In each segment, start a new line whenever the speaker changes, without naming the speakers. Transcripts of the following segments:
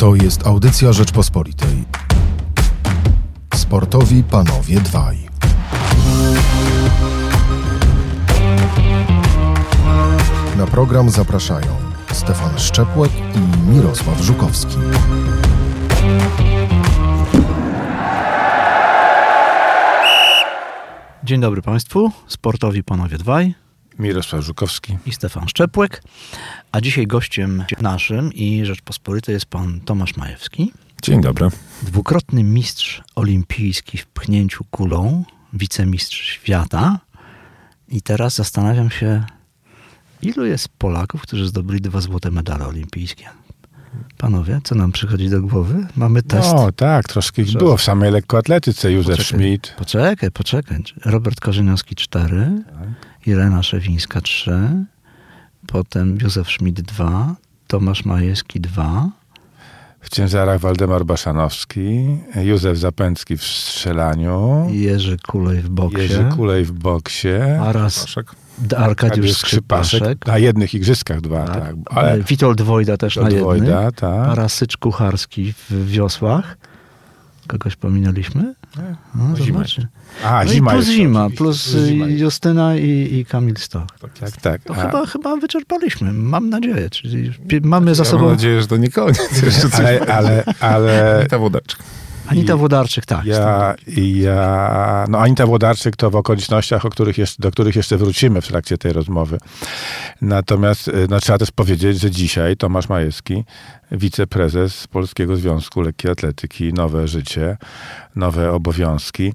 To jest audycja Rzeczpospolitej. Sportowi panowie dwaj. Na program zapraszają Stefan Szczepłek i Mirosław Żukowski.
Dzień dobry Państwu, sportowi panowie dwaj
Mirosław Żukowski.
i Stefan Szczepłek. A dzisiaj gościem naszym i Rzeczpospolitej jest pan Tomasz Majewski,
Dzień dobry.
dwukrotny mistrz olimpijski w pchnięciu kulą, wicemistrz świata. I teraz zastanawiam się, ilu jest Polaków, którzy zdobyli dwa złote medale olimpijskie. Panowie, co nam przychodzi do głowy? Mamy test.
No tak, troszkę ich było w samej lekkoatletyce. Józef
Poczekaj.
Schmidt.
Poczekaj, poczekaj. Robert Korzeniowski 4, Irena Szewińska 3, potem Józef Schmidt 2, Tomasz Majewski 2,
W ciężarach Waldemar Baszanowski. Józef Zapęcki w strzelaniu.
Jerzy Kulej w boksie,
Jerzy Kulej w boksie.
D- Arkadiusz Skrzypaszek,
Na jednych igrzyskach dwa, tak.
tak.
Ale
Witold Wojda też na
od
jednym,
Wojda, tak.
Parasycz Kucharski w wiosłach. Kogoś pominęliśmy? No,
zima.
zobaczcie.
A,
No i
zima
plus
jest
zima,
oczywiście.
plus
zima.
Justyna i, i Kamil Stoch.
Tak, tak.
To
A,
chyba, chyba wyczerpaliśmy, mam nadzieję. Czyli mamy za
Ja
sobą
mam nadzieję, że to nie koniec. Jeszcze coś
ale, ale, ale
Ta wódeczka.
Anita Włodarczyk, tak.
Ja, ja, no Anita Włodarczyk to w okolicznościach, o których jeszcze, do których jeszcze wrócimy w trakcie tej rozmowy. Natomiast y, no, trzeba też powiedzieć, że dzisiaj Tomasz Majewski, wiceprezes Polskiego Związku Lekkiej Atletyki, nowe życie, nowe obowiązki.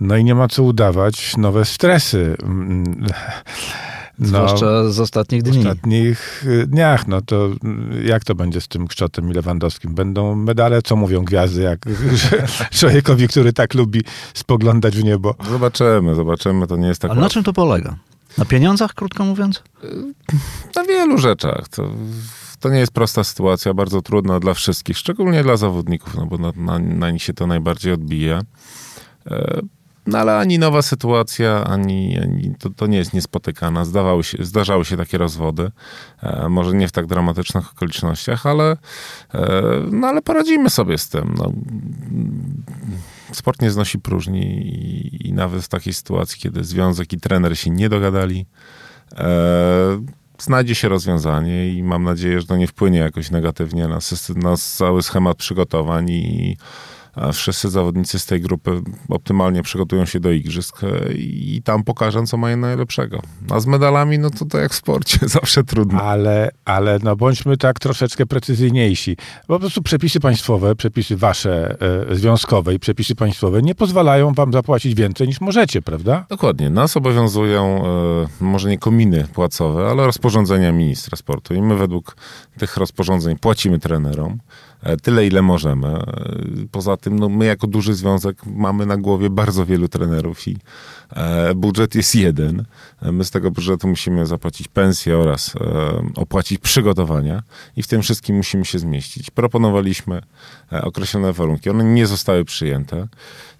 No i nie ma co udawać, nowe stresy. No,
Zwłaszcza z ostatnich
w
dni.
ostatnich y, dniach, no to y, jak to będzie z tym Kszczotem i Lewandowskim? Będą medale? Co mówią gwiazdy, jak człowiekowi, który tak lubi spoglądać w niebo?
Zobaczymy, zobaczymy. To nie jest tak
Ale na czym to polega? Na pieniądzach, krótko mówiąc?
Na wielu rzeczach. To, to nie jest prosta sytuacja, bardzo trudna dla wszystkich, szczególnie dla zawodników, no bo na, na, na nich się to najbardziej odbija. No ale ani nowa sytuacja, ani, ani to, to nie jest niespotykana. Zdawały się, zdarzały się takie rozwody. E, może nie w tak dramatycznych okolicznościach, ale, e, no, ale poradzimy sobie z tym. No, sport nie znosi próżni i, i nawet w takiej sytuacji, kiedy związek i trener się nie dogadali, e, znajdzie się rozwiązanie i mam nadzieję, że to nie wpłynie jakoś negatywnie na, system, na cały schemat przygotowań i a wszyscy zawodnicy z tej grupy optymalnie przygotują się do igrzysk e, i tam pokażą, co mają najlepszego. A z medalami, no to tak jak w sporcie, zawsze trudno.
Ale, ale no bądźmy tak troszeczkę precyzyjniejsi. Po prostu przepisy państwowe, przepisy wasze e, związkowe i przepisy państwowe nie pozwalają wam zapłacić więcej niż możecie, prawda?
Dokładnie. Nas obowiązują e, może nie kominy płacowe, ale rozporządzenia ministra sportu. I my według tych rozporządzeń płacimy trenerom tyle, ile możemy. Poza tym, no, my jako duży związek mamy na głowie bardzo wielu trenerów i e, budżet jest jeden. E, My z tego budżetu musimy zapłacić pensję oraz e, opłacić przygotowania i w tym wszystkim musimy się zmieścić. Proponowaliśmy e, określone warunki. One nie zostały przyjęte.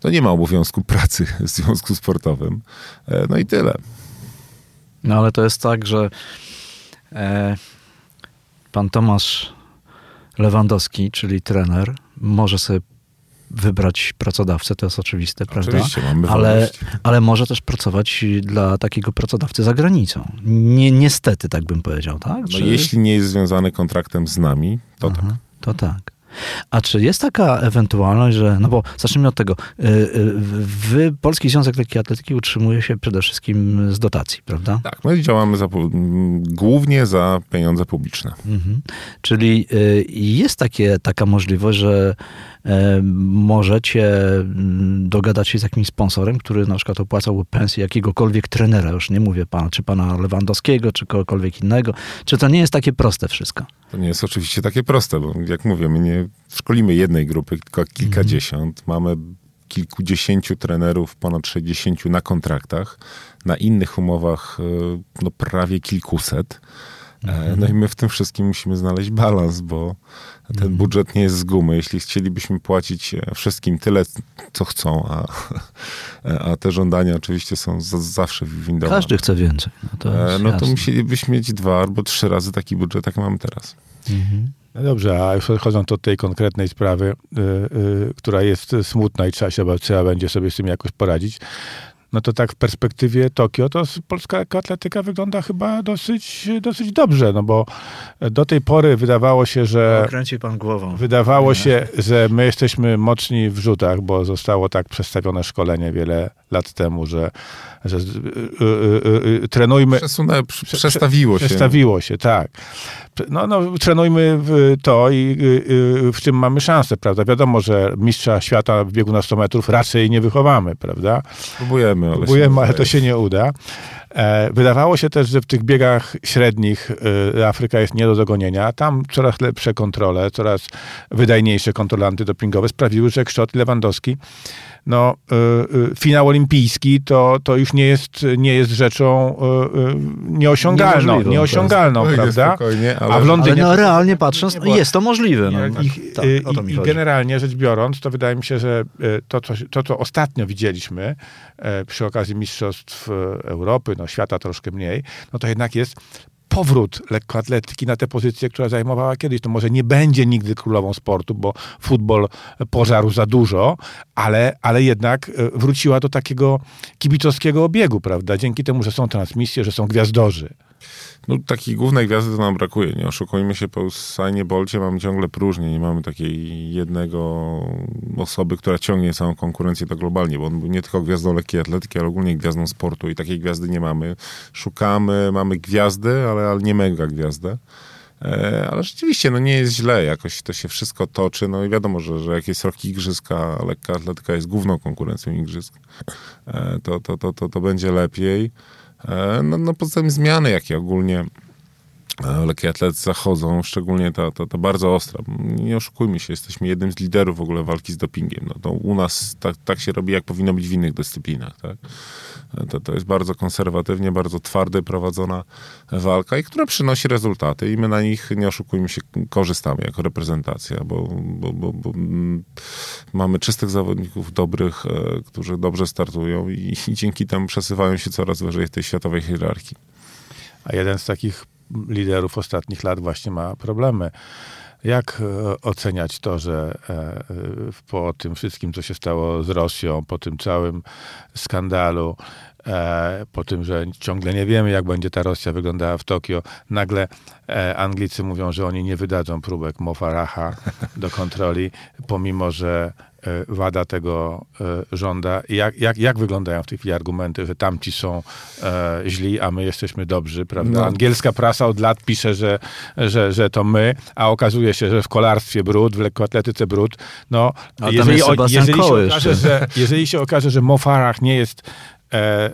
To nie ma obowiązku pracy w związku sportowym. E, No i tyle.
No ale to jest tak, że e, pan Tomasz Lewandowski, czyli trener, może sobie wybrać pracodawcę, to jest oczywiste, prawda?
Oczywiście, mamy
Ale,
wolność.
ale może też pracować dla takiego pracodawcy za granicą. Nie, niestety, tak bym powiedział, tak?
No,
Czy-
jeśli nie jest związany kontraktem z nami, to tak.
Aha, To tak. A czy jest taka ewentualność, że, no bo zacznijmy od tego, y, y, wy, Polski Związek Lekkiej Atletyki utrzymuje się przede wszystkim z dotacji, prawda?
Tak, my działamy za, głównie za pieniądze publiczne.
Mhm. Czyli y, jest takie, taka możliwość, że możecie mm, dogadać się z jakimś sponsorem, który na przykład opłacałby pensję jakiegokolwiek trenera, już nie mówię pana, czy pana Lewandowskiego, czy kogokolwiek innego. Czy to nie jest takie proste wszystko?
To nie jest oczywiście takie proste, bo jak mówię, my nie szkolimy jednej grupy, tylko kilkadziesiąt. Mamy kilkudziesięciu trenerów, ponad 60 na kontraktach, na innych umowach e, no, prawie kilkuset. E, No i my w tym wszystkim musimy znaleźć balans, bo ten budżet nie jest z gumy. Jeśli chcielibyśmy płacić e, wszystkim tyle, co chcą, a, a te żądania oczywiście są za, zawsze windowane.
Każdy chce więcej. No to,
E, No to musielibyśmy mieć dwa albo trzy razy taki budżet, jak mamy teraz.
Mhm.
No dobrze, a już odchodząc od tej konkretnej sprawy, y, y, która jest smutna i trzeba, się, trzeba będzie sobie z tym jakoś poradzić, no to tak w perspektywie Tokio, to polska atletyka wygląda chyba dosyć, dosyć dobrze, no bo do tej pory wydawało się, że...
Kręci pan głową.
Wydawało się, że my jesteśmy mocni w rzutach, bo zostało tak przedstawione szkolenie wiele lat temu, że, że y, y, y, y, trenujmy.
Przesunę, prze- przestawiło się.
Przestawiło się, tak. No, no, trenujmy w to i y, y, w czym mamy szansę, prawda? Wiadomo, że mistrza świata w biegu na 100 metrów raczej nie wychowamy, prawda?
Próbujemy, ale
Próbujemy,
się
ale to się nie uda. E, wydawało się też, że w tych biegach średnich y, Afryka jest nie do dogonienia. Tam coraz lepsze kontrole, coraz wydajniejsze kontrole antydopingowe sprawiły, że Kształt Lewandowski, no, y, y, finał olimpijski to, to już nie jest, nie jest rzeczą y, y, nieosiągalną,
Niemożliwą,
nieosiągalną,
Spokojnie,
prawda?
ale-
A w
Ale
Londynie...
no realnie patrząc, jest to możliwe. No.
I,
tak,
i,
mi
i
chodzi.
generalnie rzecz biorąc, to wydaje mi się, że to, co, to, co ostatnio widzieliśmy przy okazji Mistrzostw Europy, no świata troszkę mniej, no to jednak jest powrót lekkoatletyki na tę pozycję, która zajmowała kiedyś. To może nie będzie nigdy królową sportu, bo futbol pożarł za dużo, ale, ale jednak e, wróciła do takiego kibicowskiego obiegu, prawda? Dzięki temu, że są transmisje, że są gwiazdorzy.
No, takiej głównej gwiazdy to nam brakuje. Nie oszukujmy się, po Usainie Bolcie mamy ciągle próżnię. Nie mamy takiej jednego osoby, która ciągnie całą konkurencję tak globalnie, bo on był nie tylko gwiazdą lekkiej atletyki, ale ogólnie gwiazdą sportu i takiej gwiazdy nie mamy. Szukamy, mamy gwiazdy, ale, ale nie mega gwiazdę. E, ale rzeczywiście, no nie jest źle, jakoś to się wszystko toczy, no i wiadomo, że, że jak jest rok igrzyska, lekka atletyka jest główną konkurencją igrzysk, e, to, to, to, to, to będzie lepiej. E, No, no poza tym zmiany, jakie ogólnie lekkie atlety zachodzą, szczególnie ta, ta, ta bardzo ostra. Nie oszukujmy się, jesteśmy jednym z liderów w ogóle walki z dopingiem. No, to u nas tak, tak się robi, jak powinno być w innych dyscyplinach. Tak? To, to jest bardzo konserwatywnie, bardzo twardy prowadzona walka i która przynosi rezultaty i my na nich, nie oszukujmy się, korzystamy jako reprezentacja, bo, bo, bo, bo mm, mamy czystych zawodników, dobrych, e, którzy dobrze startują i, i dzięki temu przesuwają się coraz wyżej w tej światowej hierarchii.
A jeden z takich liderów ostatnich lat właśnie ma problemy. Jak e, oceniać to, że e, po tym wszystkim, co się stało z Rosją, po tym całym skandalu, e, po tym, że ciągle nie wiemy, jak będzie ta Rosja wyglądała w Tokio, nagle Anglicy mówią, że oni nie wydadzą próbek Mofaraha do kontroli, pomimo, że WADA tego e, żąda. I Jak, jak, jak wyglądają w tej chwili argumenty, że tamci są e, źli, a my jesteśmy dobrzy, prawda?
No.
Angielska prasa od lat pisze, że, że, że to my, a okazuje się, że w kolarstwie brud, w lekkoatletyce brud. No, jeżeli,
jest
o- jeżeli, się okaże, że, jeżeli się okaże, że Mo Farah nie jest e,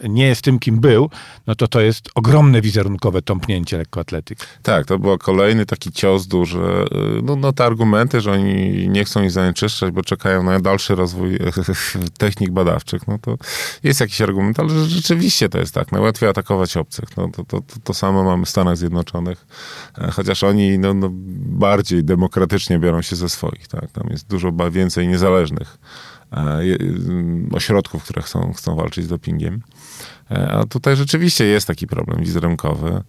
nie jest tym, kim był, no to to jest ogromne wizerunkowe tąpnięcie lekkoatletyki.
Tak, to był kolejny taki cios duży. No, no te argumenty, że oni nie chcą ich zanieczyszczać, bo czekają na dalszy rozwój technik badawczych, no to jest jakiś argument, ale rzeczywiście to jest tak. Najłatwiej atakować obcych. No, to, to, to, to samo mamy w Stanach Zjednoczonych, E, chociaż oni no, no, bardziej demokratycznie biorą się ze swoich. Tak? Tam jest dużo więcej niezależnych e, ośrodków, które chcą, chcą walczyć z dopingiem. E, A tutaj rzeczywiście jest taki problem wizerunkowy.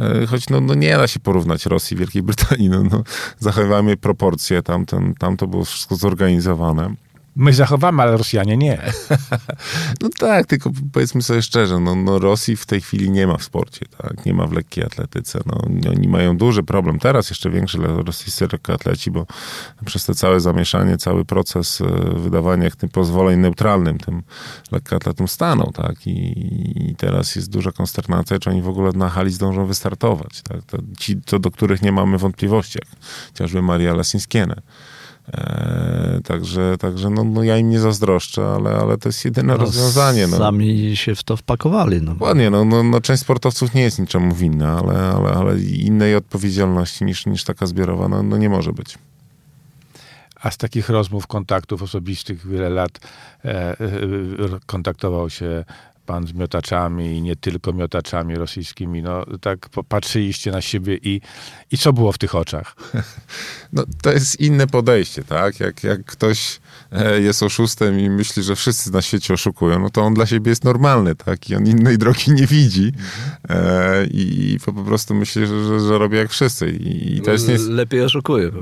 E, Choć no, no nie da się porównać Rosji i Wielkiej Brytanii. No, no, zachowajmy proporcje, tam, tam, tam to było wszystko zorganizowane.
My zachowamy, ale Rosjanie nie.
No tak, tylko powiedzmy sobie szczerze, no, no Rosji w tej chwili nie ma w sporcie, tak? nie ma w lekkiej atletyce. No, oni mają duży problem, teraz jeszcze większy le- rosyjscy lekkoatleci, bo przez te całe zamieszanie, cały proces e, wydawania tym pozwoleń neutralnym tym lekkoatletom stanął, tak? I, I teraz jest duża konsternacja, czy oni w ogóle na hali zdążą wystartować, tak? To, ci, to do których nie mamy wątpliwości, jak chociażby Maria Lasińskiene. E, także także no, no ja im nie zazdroszczę, ale, ale to jest jedyne rozwiązanie. No.
Sami się w to wpakowali. No.
Ładnie, no, no, no część sportowców nie jest niczemu winna, ale, ale, ale innej odpowiedzialności niż, niż taka zbiorowa no, no nie może być.
A z takich rozmów, kontaktów osobistych wiele lat e, e, kontaktował się pan z miotaczami i nie tylko miotaczami rosyjskimi, no tak patrzyliście na siebie i, i co było w tych oczach?
No, to jest inne podejście, tak? Jak, jak ktoś jest oszustem i myśli, że wszyscy na świecie oszukują, no to on dla siebie jest normalny, tak? I on innej drogi nie widzi e, i po prostu myśli, że, że, że robi jak wszyscy. I, i to jest nie...
Lepiej oszukuje.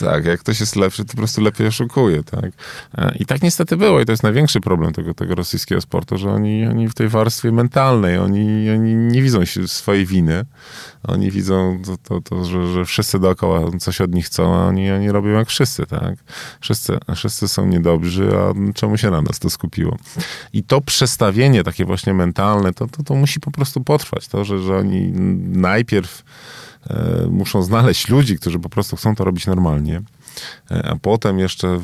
Tak, jak ktoś jest lepszy, to po prostu lepiej oszukuje, tak? E, I tak niestety było i to jest największy problem tego, tego rosyjskiego sportu, że oni, oni w tej warstwie mentalnej, oni, oni nie widzą swojej winy, oni widzą to, to, to że, że wszyscy dookoła coś od nich chcą, a oni, oni robią jak wszyscy, tak? Wszyscy, wszyscy są niedobrzy, a czemu się na nas to skupiło? I to przestawienie takie właśnie mentalne, to, to, to musi po prostu potrwać. To, że, że oni najpierw e, muszą znaleźć ludzi, którzy po prostu chcą to robić normalnie, e, a potem jeszcze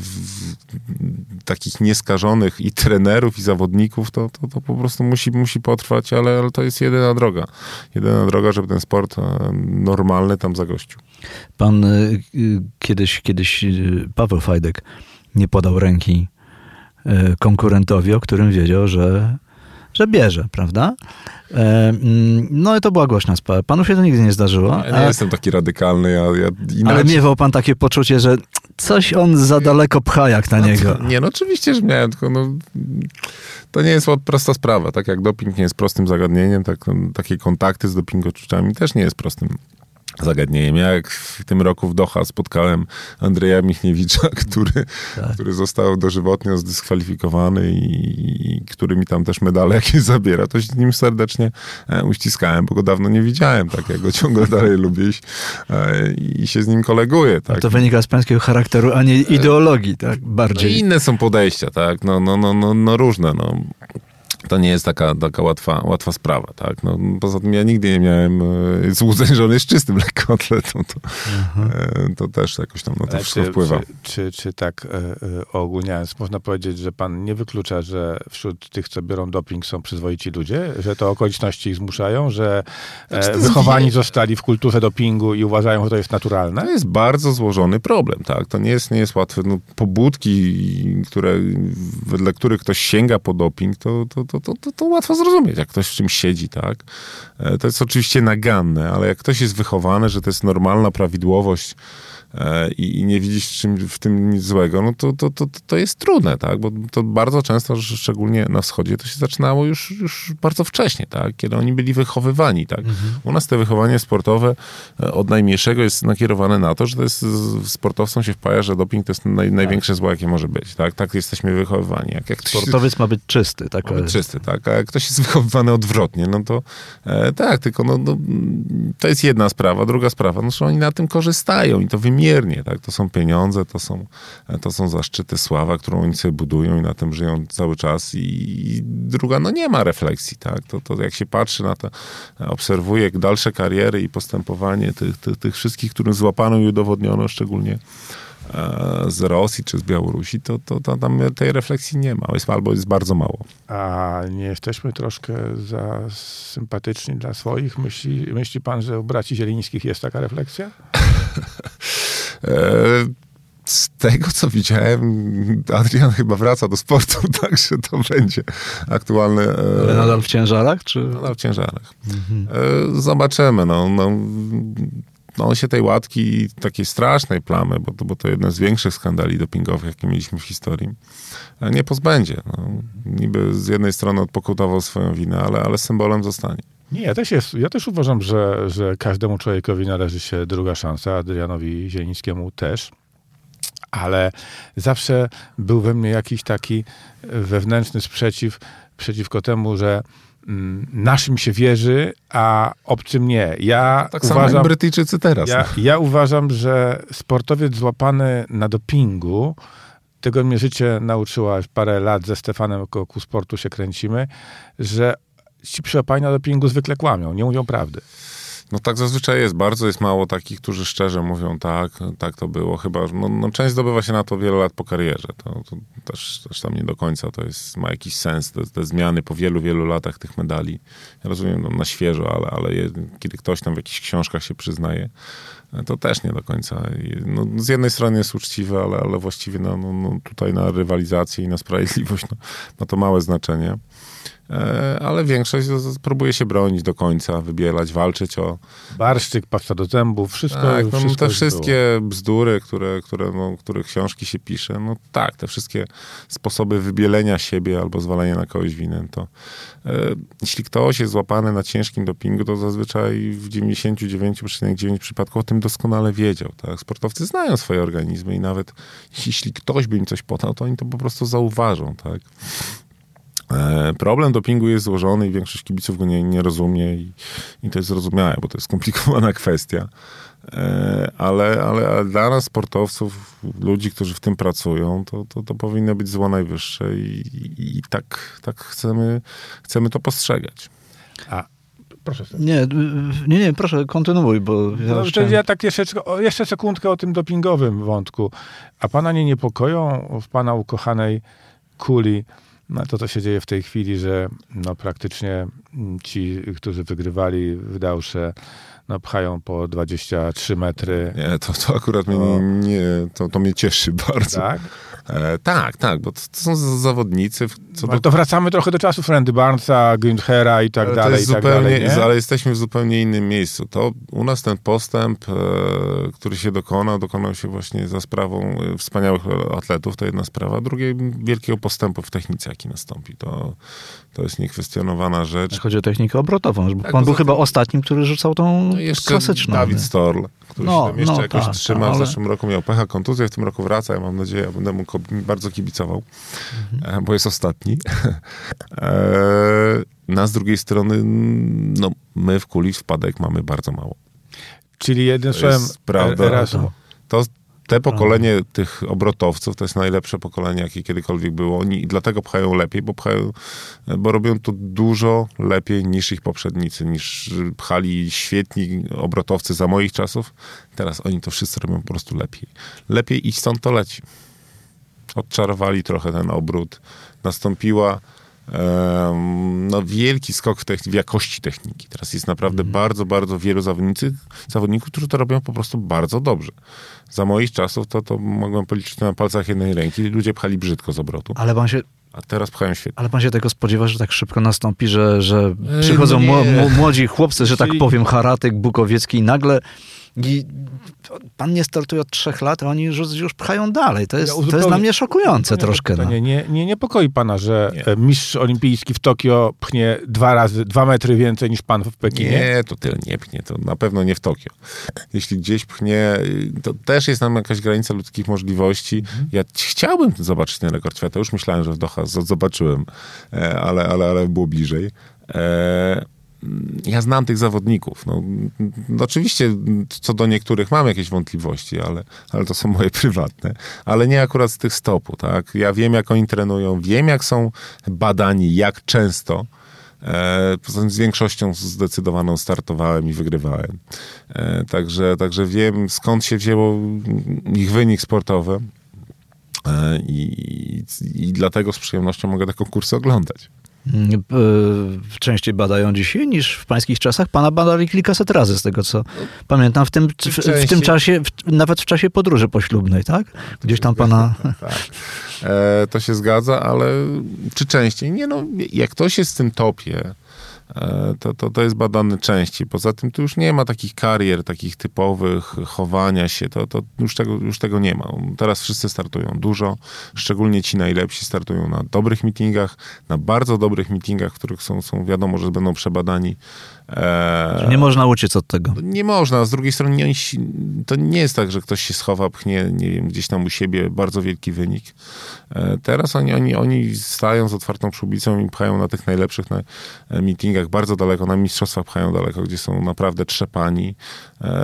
takich nieskażonych i trenerów, i zawodników, to, to, to po prostu musi, musi potrwać, ale, ale to jest jedyna droga. Jedyna droga, żeby ten sport e, normalny tam zagościł.
Pan y, kiedyś, kiedyś Paweł Fajdek nie podał ręki y, konkurentowi, o którym wiedział, że, że bierze, prawda? E, mm, No i to była głośna sprawa. Panu się to nigdy nie zdarzyło.
Ja nie
a-
jestem taki radykalny, ja, ja inaczej.
ale miewał pan takie poczucie, że coś on za daleko pcha jak na
No
niego.
nie, no oczywiście, że miałem, tylko no, to nie jest prosta sprawa. Tak jak doping nie jest prostym zagadnieniem, tak takie kontakty z dopingoczyczami też nie jest prostym zagadnieniem. Ja jak w tym roku w Doha spotkałem Andrzeja Michniewicza, który,
Tak.
który został dożywotnio zdyskwalifikowany i, i który mi tam też medale jakieś zabiera, to się z nim serdecznie e, uściskałem, bo go dawno nie widziałem, tak, ja go ciągle dalej lubię i, e, i się z nim koleguję, tak.
To wynika z pańskiego charakteru, a nie ideologii, tak?
No
Bardziej.
i inne są podejścia, tak? No, no, no, no, no różne, no. To nie jest taka, taka łatwa, łatwa sprawa, tak? No, poza tym ja nigdy nie miałem e, złudzeń, że on jest czystym lekkoatletą. To, e, to też jakoś tam na to
Ale
wszystko
czy,
wpływa.
Czy, czy, czy tak e, e, ogólniając, można powiedzieć, że pan nie wyklucza, że wśród tych, co biorą doping, są przyzwoici ludzie? Że to okoliczności ich zmuszą? Że
Znaczy,
e,
jest
wychowani
wie-
zostali w kulturze dopingu i uważają, że to jest naturalne?
To jest bardzo złożony problem, tak? To nie jest, nie jest łatwe. No, pobudki, które, wedle których ktoś sięga po doping, to, to, to, to, to, to łatwo zrozumieć, jak ktoś w czymś siedzi, tak? E, To jest oczywiście naganne, ale jak ktoś jest wychowany, że to jest normalna prawidłowość i, i nie widzisz czym, w tym nic złego, no to, to, to, to jest trudne, tak? Bo to bardzo często, szczególnie na wschodzie, to się zaczynało już, już bardzo wcześnie, tak? Kiedy oni byli wychowywani, tak? U nas to wychowanie sportowe e, od najmniejszego jest nakierowane na to, że to jest sportowcom się wpaja, że doping to jest naj, największe zło, jakie może być, tak? Tak jesteśmy wychowywani. Jak, jak ktoś
Sportowiec ma być czysty. Tak,
ma być czysty, tak? A jak ktoś jest wychowywany odwrotnie, no to e, tak, tylko no, no, to jest jedna sprawa. Druga sprawa, no, że oni na tym korzystają i to wymiernie, tak? To są pieniądze, to są, to są zaszczyty, sława, którą oni sobie budują i na tym żyją cały czas. I, i druga, no nie ma refleksji, tak? To, to jak się patrzy na to, obserwuje dalsze kariery i postępowanie tych, tych, tych wszystkich, którym złapano i udowodniono, szczególnie e, z Rosji czy z Białorusi, to, to, to tam tej refleksji nie ma. Jest, albo jest bardzo mało.
A nie jesteśmy troszkę za sympatyczni dla swoich? Myśli, myśli pan, że u braci Zielińskich jest taka refleksja?
E, Z tego, co widziałem, Adrian chyba wraca do sportu, także to będzie aktualne. e,
Ale nadal w ciężarach, czy...
nadal w ciężarach. E, Zobaczymy. No, no, no on się tej łatki, takiej strasznej plamy, bo to, bo to jeden z większych skandali dopingowych, jakie mieliśmy w historii, nie pozbędzie. No, niby z jednej strony odpokutował swoją winę, ale, ale symbolem zostanie.
Nie, ja też, jest, ja też uważam, że, że każdemu człowiekowi należy się druga szansa, Adrianowi Zielińskiemu też. Ale zawsze był we mnie jakiś taki wewnętrzny sprzeciw przeciwko temu, że mm, naszym się wierzy, a obcym nie. Ja
Tak samo
uważam,
jak Brytyjczycy teraz.
ja, ja uważam, że sportowiec złapany na dopingu, tego mnie życie nauczyło, już parę lat ze Stefanem ku sportu się kręcimy, że ci przyłapani na dopingu zwykle kłamią, nie mówią prawdy.
No tak zazwyczaj jest. Bardzo jest mało takich, którzy szczerze mówią tak, tak to było. Chyba, no, no część zdobywa się na to wiele lat po karierze. To, to też, też tam nie do końca to jest, ma jakiś sens, te, te zmiany po wielu, wielu latach tych medali. Ja rozumiem no, na świeżo, ale, ale je, kiedy ktoś tam w jakichś książkach się przyznaje, to też nie do końca. No, z jednej strony jest uczciwe, ale, ale właściwie no, no, no, tutaj na rywalizację i na sprawiedliwość no, ma to małe znaczenie. E, ale większość próbuje się bronić do końca, wybielać, walczyć o...
Barszczyk, pasta do zębów, wszystko,
Tak, no,
wszystko
te wszystkie bzdury, które, które, no, które książki się pisze, no tak, te wszystkie sposoby wybielenia siebie albo zwalania na kogoś winę, to e, jeśli ktoś jest złapany na ciężkim dopingu, to zazwyczaj w 99,9 przypadków o tym doskonale wiedział. Tak? Sportowcy znają swoje organizmy i nawet jeśli ktoś by im coś podał, to oni to po prostu zauważą. Tak? E, Problem dopingu jest złożony i większość kibiców go nie, nie rozumie i, i to jest zrozumiałe, bo to jest skomplikowana kwestia. E, Ale, ale, ale dla nas sportowców, ludzi, którzy w tym pracują, to, to, to powinno być zło najwyższe i, i, i tak, tak chcemy, chcemy to postrzegać.
A, proszę sobie.
Nie, nie, nie, proszę, kontynuuj, bo ja
No,
chciałem-
ja tak jeszcze, jeszcze sekundkę o tym dopingowym wątku. A pana nie niepokoją w pana ukochanej kuli no, to, co się dzieje w tej chwili, że no, praktycznie mm, ci, którzy wygrywali w Dausze, no, pchają po 23 metry.
Nie, to, to akurat mnie,
No.
nie, to, to mnie cieszy bardzo.
Tak?
E, tak, tak, bo to, to są zawodnicy, w- co
No,
do
to wracamy trochę do czasów Randy Barnesa, Günthera i tak
Ale to
dalej,
jest
i tak
zupełnie,
dalej. Nie?
ale jesteśmy w zupełnie innym miejscu. To u nas ten postęp, e, który się dokonał, dokonał się właśnie za sprawą e, wspaniałych atletów, to jedna sprawa. Drugie, wielkiego postępu w technice, jaki nastąpi. To, to jest niekwestionowana rzecz.
Chodzi o technikę obrotową, bo
Tak,
pan był chyba
tym-
ostatnim, który rzucał tą
No jeszcze
klasyczną.
Dawid? Storl, który
No,
się tam jeszcze
no
jakoś
tak,
trzyma.
tak,
W
ale-
zeszłym roku miał pecha, kontuzję, w tym roku wraca. Ja mam nadzieję, ja będę mu ko- bardzo kibicował,
Mhm.
e, bo jest ostatni. e, na z drugiej strony, no, my w kuli wpadek mamy bardzo mało.
Czyli jednym słowem,
prawda.
Erasmus.
To te pokolenie tych obrotowców to jest najlepsze pokolenie, jakie kiedykolwiek było. Oni dlatego pchają lepiej, bo pchają, bo robią to dużo lepiej niż ich poprzednicy, niż pchali świetni obrotowcy za moich czasów. Teraz oni to wszyscy robią po prostu lepiej. Lepiej i stąd to leci. Odczarowali trochę ten obrót. Nastąpiła no, wielki skok w, w jakości techniki. Teraz jest naprawdę bardzo, bardzo wielu zawodnicy, zawodników, którzy to robią po prostu bardzo dobrze. Za moich czasów to, to mogłem policzyć na palcach jednej ręki. Ludzie pchali brzydko z obrotu,
Ale pan się,
a teraz pchają świetnie.
ale pan się tego spodziewa, że tak szybko nastąpi, że, że
Ej,
przychodzą mło- młodzi chłopcy, że tak powiem, Haratek, Bukowiecki i nagle i pan nie startuje od trzech lat, a oni już, już pchają dalej. To jest,
Ja
to jest dla mnie szokujące troszkę. No.
kapitanie, Nie, nie niepokoi pana, że
Nie.
e, mistrz olimpijski w Tokio pchnie dwa razy, dwa metry więcej niż pan w Pekinie?
Nie, to tyle nie pchnie, to na pewno nie w Tokio. Jeśli gdzieś pchnie, to też jest nam jakaś granica ludzkich możliwości. Ja c- chciałbym zobaczyć ten rekord świata. Już myślałem, że w Doha zobaczyłem, e, ale, ale, ale było bliżej. E, Ja znam tych zawodników. No, no oczywiście co do niektórych mam jakieś wątpliwości, ale, ale to są moje prywatne. Ale nie akurat z tych stopu, tak? Ja wiem, jak oni trenują, wiem, jak są badani, jak często. E, Poza tym z większością zdecydowaną startowałem i wygrywałem. E, Także, także wiem, skąd się wzięło ich wynik sportowy. E, I, I dlatego z przyjemnością mogę te konkursy oglądać.
Mm, y, Częściej badają dzisiaj niż w pańskich czasach. Pana badali kilkaset razy z tego, co pamiętam. W tym, w, w tym czasie, w, nawet w czasie podróży poślubnej, tak? Gdzieś tam pana...
Tak. E, to się zgadza, ale czy częściej? Nie no, jak ktoś jest w tym topie, e, to, to, to jest badany częściej. Poza tym tu już nie ma takich karier, takich typowych chowania się, to, to już, tego, już tego nie ma. Teraz wszyscy startują dużo, szczególnie ci najlepsi startują na dobrych meetingach, na bardzo dobrych meetingach, w których są, są wiadomo, że będą przebadani. E,
Nie można uciec od tego.
nie można, z drugiej strony nie, to nie jest tak, że ktoś się schowa, pchnie, nie wiem, gdzieś tam u siebie bardzo wielki wynik. E, Teraz oni, oni, oni stają z otwartą przyłbicą i pchają na tych najlepszych na e, meetingach bardzo daleko, na mistrzostwach pchają daleko, gdzie są naprawdę trzepani. E,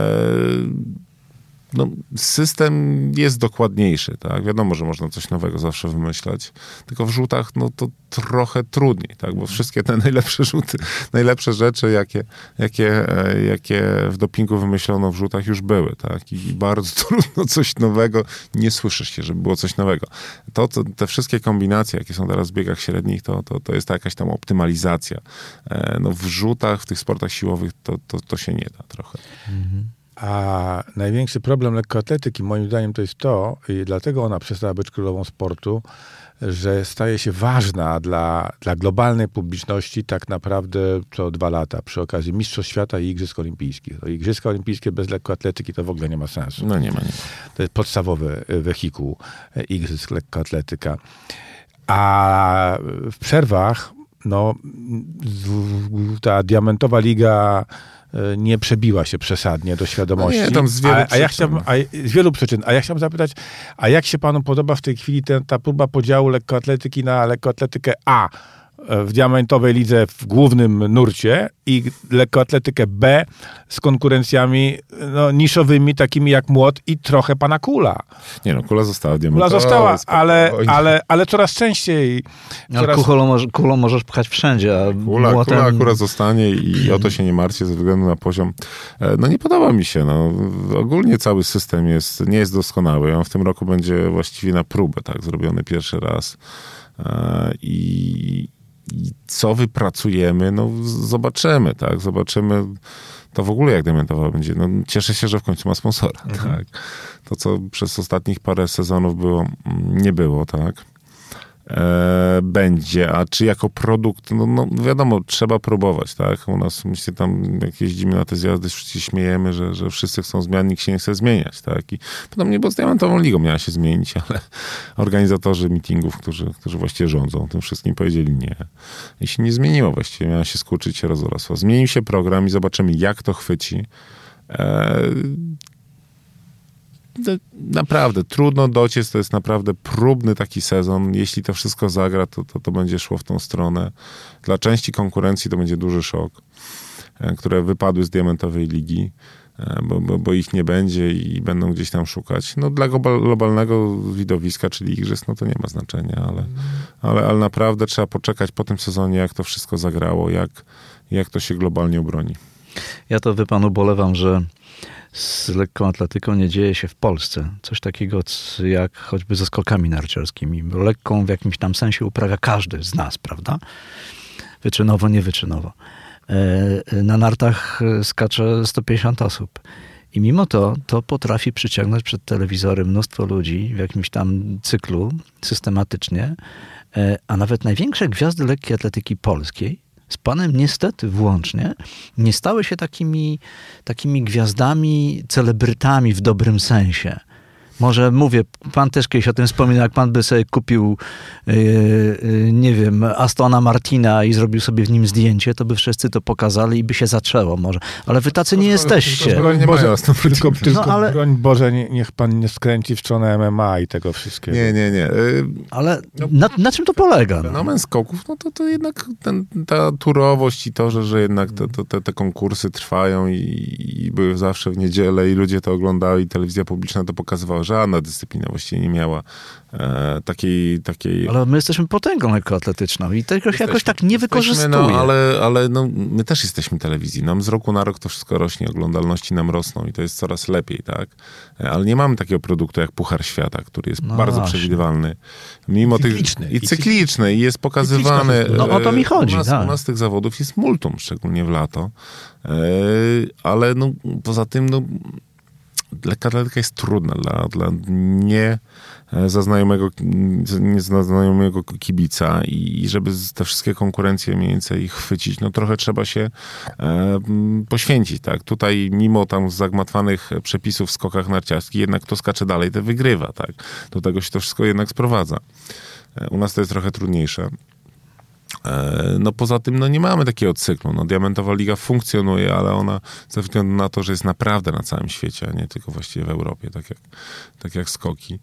No, system jest dokładniejszy, tak? Wiadomo, że można coś nowego zawsze wymyślać, tylko w rzutach no to trochę trudniej, tak? Bo wszystkie te najlepsze rzuty, najlepsze rzeczy, jakie, jakie, e, jakie w dopingu wymyślono w rzutach już były, tak? I bardzo trudno coś nowego, nie słyszy się, żeby było coś nowego. To, to, te wszystkie kombinacje, jakie są teraz w biegach średnich, to, to, to jest jakaś tam optymalizacja. E, No w rzutach, w tych sportach siłowych to, to, to się nie da trochę.
A największy problem lekkoatletyki, moim zdaniem, to jest to, i dlatego ona przestała być królową sportu, że staje się ważna dla, dla globalnej publiczności tak naprawdę co dwa lata przy okazji Mistrzostw Świata i Igrzysk Olimpijskich. To Igrzyska Olimpijskie bez lekkoatletyki to w ogóle nie ma sensu.
No nie ma, nie.
To jest podstawowy e, wehikuł e, Igrzysk lekkoatletyka. A w przerwach no, ta diamentowa liga nie przebiła się przesadnie do świadomości.
No nie, tam z wielu
a, a ja chciałbym, a, z wielu przyczyn. A ja chciałbym zapytać, a jak się panu podoba w tej chwili ten, ta próba podziału lekkoatletyki na lekkoatletykę A e, w diamentowej lidze w głównym nurcie i lekkoatletykę B z konkurencjami no, niszowymi, takimi jak młot i trochę pana Kula.
Nie no, kula została
Kula
diamentowa.
została, ale, ale, ale coraz częściej.
Ale
Coraz,
kulą, może, kulą możesz pchać wszędzie, a
Kula,
młotem...
kula akurat zostanie i o to się nie martwię ze względu na poziom. E, No nie podoba mi się. No. Ogólnie cały system jest, nie jest doskonały. On w tym roku będzie właściwie na próbę, tak, zrobiony pierwszy raz. E, i co wypracujemy, no zobaczymy, tak, zobaczymy. To w ogóle jak diamentowa będzie. No, cieszę się, że w końcu ma sponsora, tak. To, co przez ostatnich parę sezonów było, mm, nie było, tak e, będzie, a czy jako produkt, no, no wiadomo, trzeba próbować, tak? U nas, myślę, tam jak jeździmy na te zjazdy, wszyscy śmiejemy, że, że wszyscy chcą zmian, nikt się nie chce zmieniać, tak? I podobnie, bo z Diamentową Ligą miała się zmienić, ale organizatorzy meetingów, którzy, którzy właściwie rządzą tym wszystkim, powiedzieli nie. I się nie zmieniło właściwie, miała się skurczyć, się rozrosła. Zmienił się program i zobaczymy, jak to chwyci. E, naprawdę trudno dociec, to jest naprawdę próbny taki sezon. Jeśli to wszystko zagra, to, to, to będzie szło w tą stronę. Dla części konkurencji to będzie duży szok, e, które wypadły z diamentowej ligi, e, bo, bo, bo ich nie będzie i będą gdzieś tam szukać. No dla global, globalnego widowiska, czyli igrzysk, no to nie ma znaczenia, ale, ale, ale naprawdę trzeba poczekać po tym sezonie, jak to wszystko zagrało, jak, jak to się globalnie obroni.
Ja to wy panu bolewam, że z lekką atletyką nie dzieje się w Polsce. Coś takiego jak choćby ze skokami narciarskimi. Lekką w jakimś tam sensie uprawia każdy z nas, prawda? Wyczynowo, niewyczynowo. E, Na nartach e, skacze 150 osób. I mimo to, to potrafi przyciągnąć przed telewizory mnóstwo ludzi w jakimś tam cyklu systematycznie. E, A nawet największe gwiazdy lekkiej atletyki polskiej z panem niestety włącznie nie stały się takimi, takimi gwiazdami, celebrytami w dobrym sensie. Może mówię, pan też kiedyś o tym wspominał, jak pan by sobie kupił, yy, yy, nie wiem, Astona Martina i zrobił sobie w nim zdjęcie, to by wszyscy to pokazali i by się zaczęło może. Ale wy tacy nie jesteście.
Broń
tylko,
Martina.
tylko
ale-
broń Boże, nie, niech pan nie skręci w stronę MMA i tego wszystkiego.
Nie, nie, nie. Y,
Ale na, na czym to polega? No?
Fenomen skoków, no to, to jednak ten, ta turowość i to, że, że jednak te, te- te, te konkursy trwają i, i były zawsze w niedzielę i ludzie to oglądali i telewizja publiczna to pokazywała. Żadna dyscyplina właściwie nie miała e, takiej... takiej
Ale my jesteśmy potęgą lekkoatletyczną i tego się jakoś tak nie wykorzystuje.
No, ale ale no, my też jesteśmy telewizji. Nam z roku na rok to wszystko rośnie, oglądalności nam rosną i to jest coraz lepiej, tak? E, Ale nie mamy takiego produktu jak Puchar Świata, który jest
No
bardzo
właśnie.
przewidywalny. Mimo
Cykliczny.
tych... I
I
cykliczny i jest pokazywany.
No, o to mi
e,
chodzi,
U nas,
tak.
u nas tych zawodów jest multum, szczególnie w lato. E, Ale no, poza tym, no, lekka jest trudna dla, dla nie e, zaznajomego, nie zaznajomego kibica i żeby te wszystkie konkurencje mniej więcej chwycić, no trochę trzeba się e, poświęcić, tak. Tutaj mimo tam zagmatwanych przepisów w skokach narciarskich, jednak kto skacze dalej, to wygrywa, tak. Do tego się to wszystko jednak sprowadza. E, U nas to jest trochę trudniejsze. E, No poza tym no nie mamy takiego cyklu. No, Diamentowa Liga funkcjonuje, ale ona ze względu na to, że jest naprawdę na całym świecie, a nie tylko właściwie w Europie, tak jak, tak jak skoki,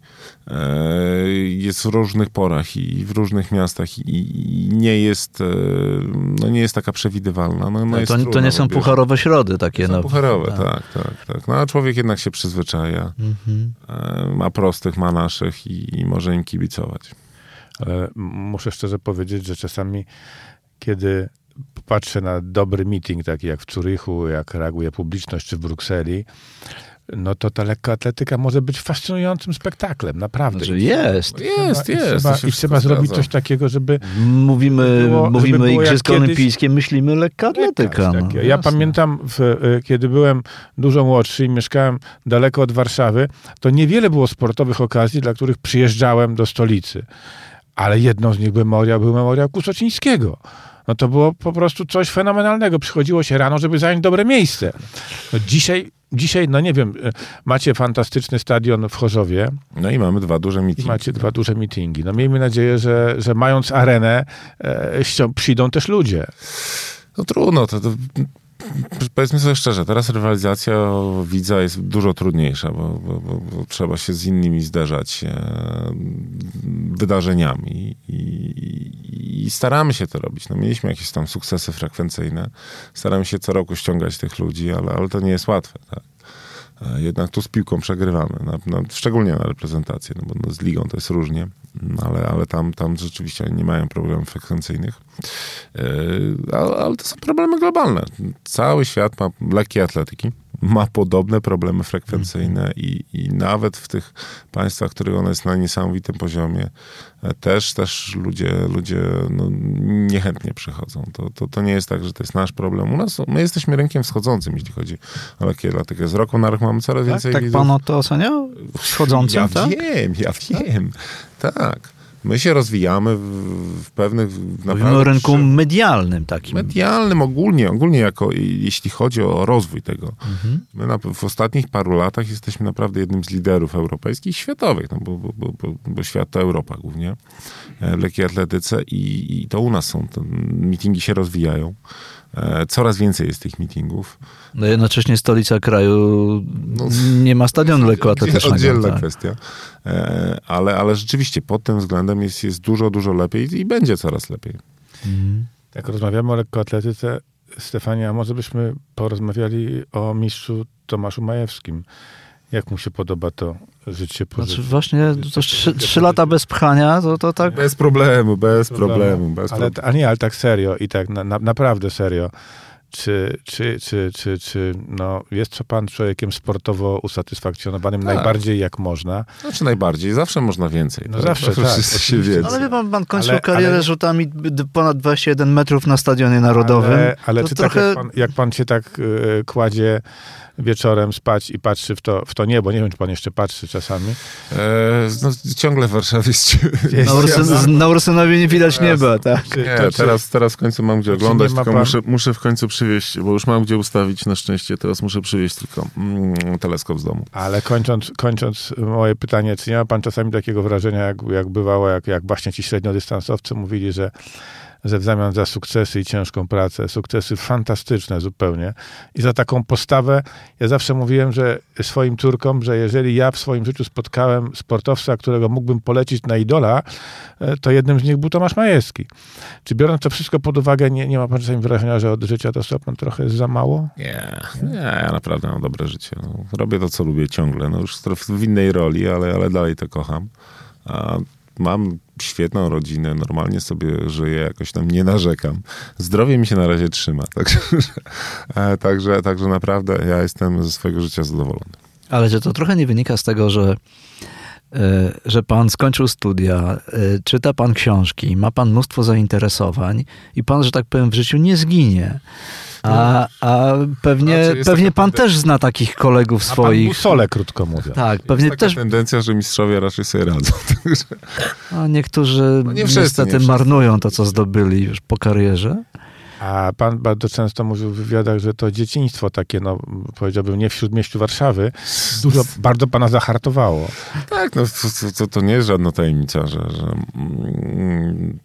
e, jest w różnych porach i w różnych miastach i, nie jest e, no nie jest taka przewidywalna. No, no
to, to nie są
wiesz,
pucharowe środy takie.
są
no.
pucharowe,
Tak.
tak, tak, tak. No a człowiek jednak się przyzwyczaja.
Mhm.
Ma prostych, ma naszych i, i może im kibicować.
Ale m- muszę szczerze powiedzieć, że czasami, kiedy patrzę na dobry meeting, taki jak w Curychu, jak reaguje publiczność, czy w Brukseli, no to ta lekkoatletyka może być fascynującym spektaklem, naprawdę.
Znaczy jest.
Jest,
I
jest.
Trzeba,
to się
I trzeba zrobić
zgadza.
coś takiego, żeby
Mówimy,
było- żeby
mówimy
było jak
Igrzyska
kiedyś-
Olimpijskie, myślimy lekka atletyka.
Tak,
No,
ja
jasne.
pamiętam, w, y, kiedy byłem dużo młodszy i mieszkałem daleko od Warszawy, to niewiele było sportowych okazji, dla których przyjeżdżałem do stolicy. Ale jedną z nich był memoriał, był memoriał Kusocińskiego. No to było po prostu coś fenomenalnego. Przychodziło się rano, żeby zająć dobre miejsce. No dzisiaj, dzisiaj, no nie wiem, y, macie fantastyczny stadion w Chorzowie
No i mamy dwa duże meetingi.
macie dwa duże meetingi. No miejmy nadzieję, że, że mając arenę, e, przyjdą też ludzie.
No trudno, to, to powiedzmy sobie szczerze, teraz rywalizacja widza jest dużo trudniejsza, bo, bo, bo, trzeba się z innymi zderzać e, wydarzeniami i, i staramy się to robić. No, mieliśmy jakieś tam sukcesy frekwencyjne, staramy się co roku ściągać tych ludzi, ale, ale to nie jest łatwe. Tak? E, Jednak tu z piłką przegrywamy, na, na, szczególnie na reprezentację, no bo no, z ligą to jest różnie, no, ale, ale tam, tam rzeczywiście nie mają problemów frekwencyjnych. Yy, ale, ale to są problemy globalne. Cały świat ma lekkie atletyki, ma podobne problemy frekwencyjne i, i nawet w tych państwach, w których ona jest na niesamowitym poziomie, e, też, też ludzie, ludzie no, niechętnie przychodzą. To, to, to nie jest tak, że to jest nasz problem. U nas, my jesteśmy rynkiem wschodzącym, jeśli chodzi o lekkie atletykę. Z roku na rok mamy coraz
Tak,
więcej
tak
widzów.
pan o to oceniał? Wschodzącym,
Ja
tak?
wiem, ja wiem. Tak. My się rozwijamy w, pewnych...
Mówimy o rynku medialnym takim.
medialnym ogólnie, ogólnie jako, jeśli chodzi o rozwój tego.
Mhm.
My na, w ostatnich paru latach jesteśmy naprawdę jednym z liderów europejskich i światowych, no bo, bo, bo, bo, świat to Europa głównie, e, w lekkiej atletyce i, i to u nas są, te meetingi się rozwijają. E, Coraz więcej jest tych meetingów.
No jednocześnie stolica kraju
No,
nie ma stadionu lekkoatletycznego.
Oddzielna
tak.
kwestia. E, Ale, ale rzeczywiście pod tym względem jest, jest dużo, dużo lepiej i będzie coraz lepiej.
Mhm.
Jak rozmawiamy o lekkoatletyce, Stefania, może byśmy porozmawiali o mistrzu Tomaszu Majewskim. Jak mu się podoba to życie po
Znaczy
życiu?
właśnie to trzy, lata bez pchania, to, to tak...
Bez problemu, bez problemu. Bez
Ale,
problemu.
a nie, ale tak serio i tak na, na, naprawdę serio. Czy, czy, czy, czy, czy no, jest co pan człowiekiem sportowo usatysfakcjonowanym
Tak.
najbardziej jak można?
Znaczy najbardziej, zawsze można więcej.
No
To-
zawsze,
to
tak,
wszyscy się wiedzą.
Ale wie pan, pan kończył
Ale-
karierę
ale-
rzutami ponad 21 metrów na stadionie narodowym.
Ale, ale
to
czy
trochę...
tak jak pan, jak pan się tak y, kładzie wieczorem spać i patrzy w to, w to niebo, nie wiem, czy pan jeszcze patrzy czasami.
E, no, ciągle w Warszawie jest...
Na, Ursyn, na Ursynowie nie widać nieba, tak?
Czy,
Nie,
to, czy,
teraz, teraz w końcu mam gdzie
czy
oglądać, tylko
pan-
muszę, muszę w końcu przywieźć, bo już mam gdzie ustawić na szczęście, teraz muszę przywieźć tylko mm, teleskop z domu.
Ale kończąc, kończąc moje pytanie, czy nie ma pan czasami takiego wrażenia, jak, jak bywało, jak, jak właśnie ci średniodystansowcy mówili, że, że w zamian za sukcesy i ciężką pracę, sukcesy fantastyczne zupełnie i za taką postawę, ja zawsze mówiłem, że swoim córkom, że jeżeli ja w swoim życiu spotkałem sportowca, którego mógłbym polecić na idola, e, to jednym z nich był Tomasz Majewski. Czy biorąc to wszystko pod uwagę, nie, nie ma pan czasami wrażenia, że od życia dostał pan trochę za mało?
Nie, nie, ja naprawdę mam dobre życie. No, robię to, co lubię ciągle. No, już w innej roli, ale, ale dalej to kocham. A mam świetną rodzinę, normalnie sobie żyję, jakoś tam nie narzekam. Zdrowie mi się na razie trzyma. Także, e, także, także naprawdę ja jestem ze swojego życia zadowolony.
Ale że to trochę nie wynika z tego, że, że pan skończył studia, e, czyta pan książki, ma pan mnóstwo zainteresowań i pan, że tak powiem, w życiu nie zginie. A, a pewnie,
Znaczy,
pewnie pan
tendencja-
też zna takich kolegów
A pan
swoich.
busole, krótko mówiąc.
Tak, pewnie
Jest taka
też.
tendencja, że mistrzowie raczej sobie radzą.
A niektórzy
No nie wszyscy,
niestety
nie
marnują to, co zdobyli już po karierze.
A pan bardzo często mówił w wywiadach, że to dzieciństwo takie, no powiedziałbym, nie w śródmieściu Warszawy, dużo, bardzo pana zahartowało.
tak, no to, to, to nie jest żadna tajemnica, że, że mm,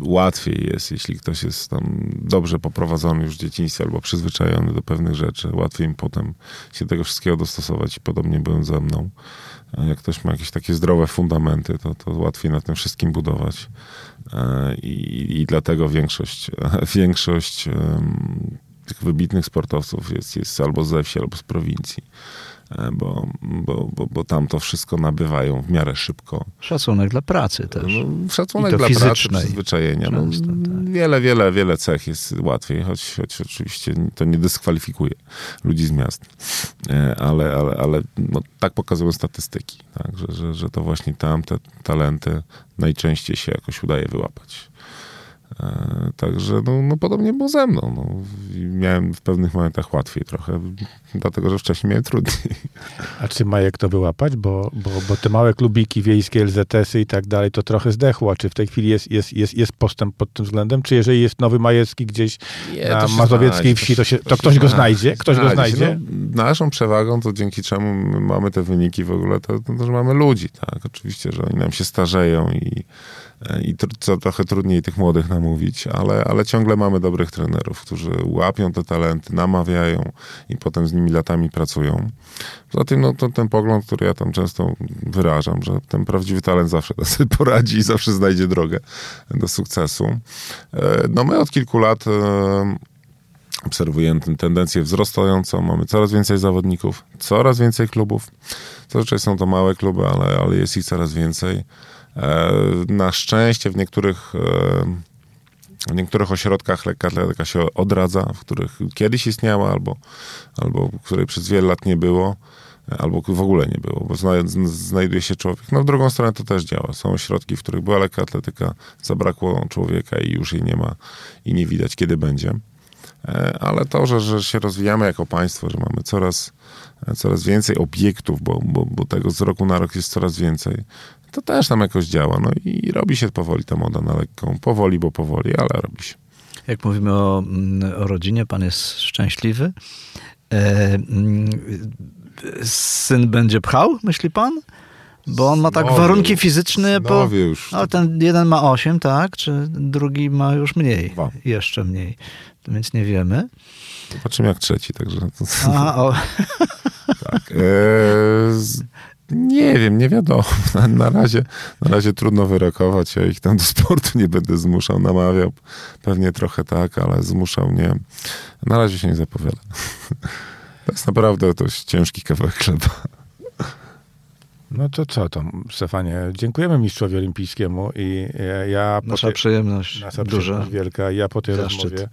łatwiej jest, jeśli ktoś jest tam dobrze poprowadzony już w dzieciństwie albo przyzwyczajony do pewnych rzeczy. Łatwiej im potem się tego wszystkiego dostosować podobnie byłem ze mną. Jak ktoś ma jakieś takie zdrowe fundamenty, to, to łatwiej na tym wszystkim budować. E, I, i dlatego większość, większość tych wybitnych sportowców jest, jest albo ze wsi, albo z prowincji. E, Bo, bo, bo, bo tam to wszystko nabywają w miarę szybko.
Szacunek dla pracy też.
No, szacunek
I to
dla pracy, przyzwyczajenia. No,
tak.
wiele, wiele, wiele cech jest łatwiej, choć, choć oczywiście to nie dyskwalifikuje ludzi z miast. E, ale, ale, ale no, tak pokazują statystyki, tak? Że, że, że to właśnie tam te talenty najczęściej się jakoś udaje wyłapać. E, także no, no podobnie było ze mną. No. Miałem w pewnych momentach łatwiej trochę, dlatego że wcześniej miałem trudniej.
A czy Majek to wyłapać? Bo, bo, bo te małe klubiki wiejskie, LZS-y i tak dalej, to trochę zdechło. A czy w tej chwili jest, jest, jest, jest postęp pod tym względem? Czy jeżeli jest nowy Majecki gdzieś
Nie,
na
to
mazowieckiej wsi, to, się, to,
się
ktoś go
znajdzie.
znajdzie? Ktoś go znajdzie?
No, naszą przewagą, to dzięki czemu my mamy te wyniki w ogóle, to, to, to że mamy ludzi, tak? Oczywiście, że oni nam się starzeją i, i trochę trudniej tych młodych namówić, ale, ale ciągle mamy dobrych trenerów, którzy łapią te talenty, namawiają i potem z nimi latami pracują. Poza tym, no, to ten pogląd, który ja tam często wyrażam, że ten prawdziwy talent zawsze sobie poradzi i zawsze znajdzie drogę do sukcesu. E, No my od kilku lat e, obserwujemy tendencję wzrastającą. Mamy coraz więcej zawodników, coraz więcej klubów. Zazwyczaj są to małe kluby, ale, ale jest ich coraz więcej. E, Na szczęście w niektórych, e, w niektórych ośrodkach lekka atletyka się odradza, w których kiedyś istniała albo, albo której przez wiele lat nie było albo w ogóle nie było, bo znajduje się człowiek. No w drugą stronę to też działa. Są ośrodki, w których była lekka atletyka, zabrakło człowieka i już jej nie ma i nie widać, kiedy będzie. E, Ale to, że, że się rozwijamy jako państwo, że mamy coraz, e, coraz więcej obiektów, bo, bo, bo tego z roku na rok jest coraz więcej, to też nam jakoś działa. No i robi się powoli ta moda na lekką. Powoli, bo powoli, ale robi się.
Jak mówimy o, mm, o rodzinie, pan jest szczęśliwy. E, mm, syn będzie pchał, myśli pan? Bo on ma tak
Synowie.
warunki fizyczne. Po,
już.
no, ten jeden ma 8, tak? Czy drugi ma już mniej?
Dwa.
Jeszcze mniej. Więc nie wiemy.
Zobaczymy jak trzeci, także... To,
A, o,
tak. E, nie wiem, nie wiadomo. Na, na, razie, na razie trudno wyrokować. Ja ich tam do sportu nie będę zmuszał, namawiał. Pewnie trochę tak, ale zmuszał nie. Na razie się nie zapowiada. To jest naprawdę dość ciężki kawałek chleba.
No to co to, Stefanie? Dziękujemy mistrzowi olimpijskiemu i ja, ja po
nasza
tej-
przyjemność
nasza
duża.
przyjemność wielka. Ja po tej
Zaszczyt.
rozmowie e,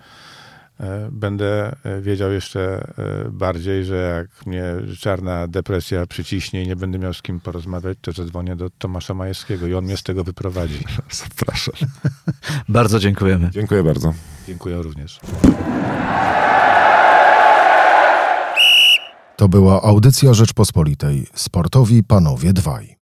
będę e, wiedział jeszcze e, bardziej, że jak mnie czarna depresja przyciśnie i nie będę miał z kim porozmawiać, to zadzwonię do Tomasza Majewskiego i on mnie z tego wyprowadzi.
Zapraszam.
Bardzo dziękujemy.
Dziękuję bardzo.
Dziękuję również.
To była audycja Rzeczpospolitej. Sportowi panowie dwaj.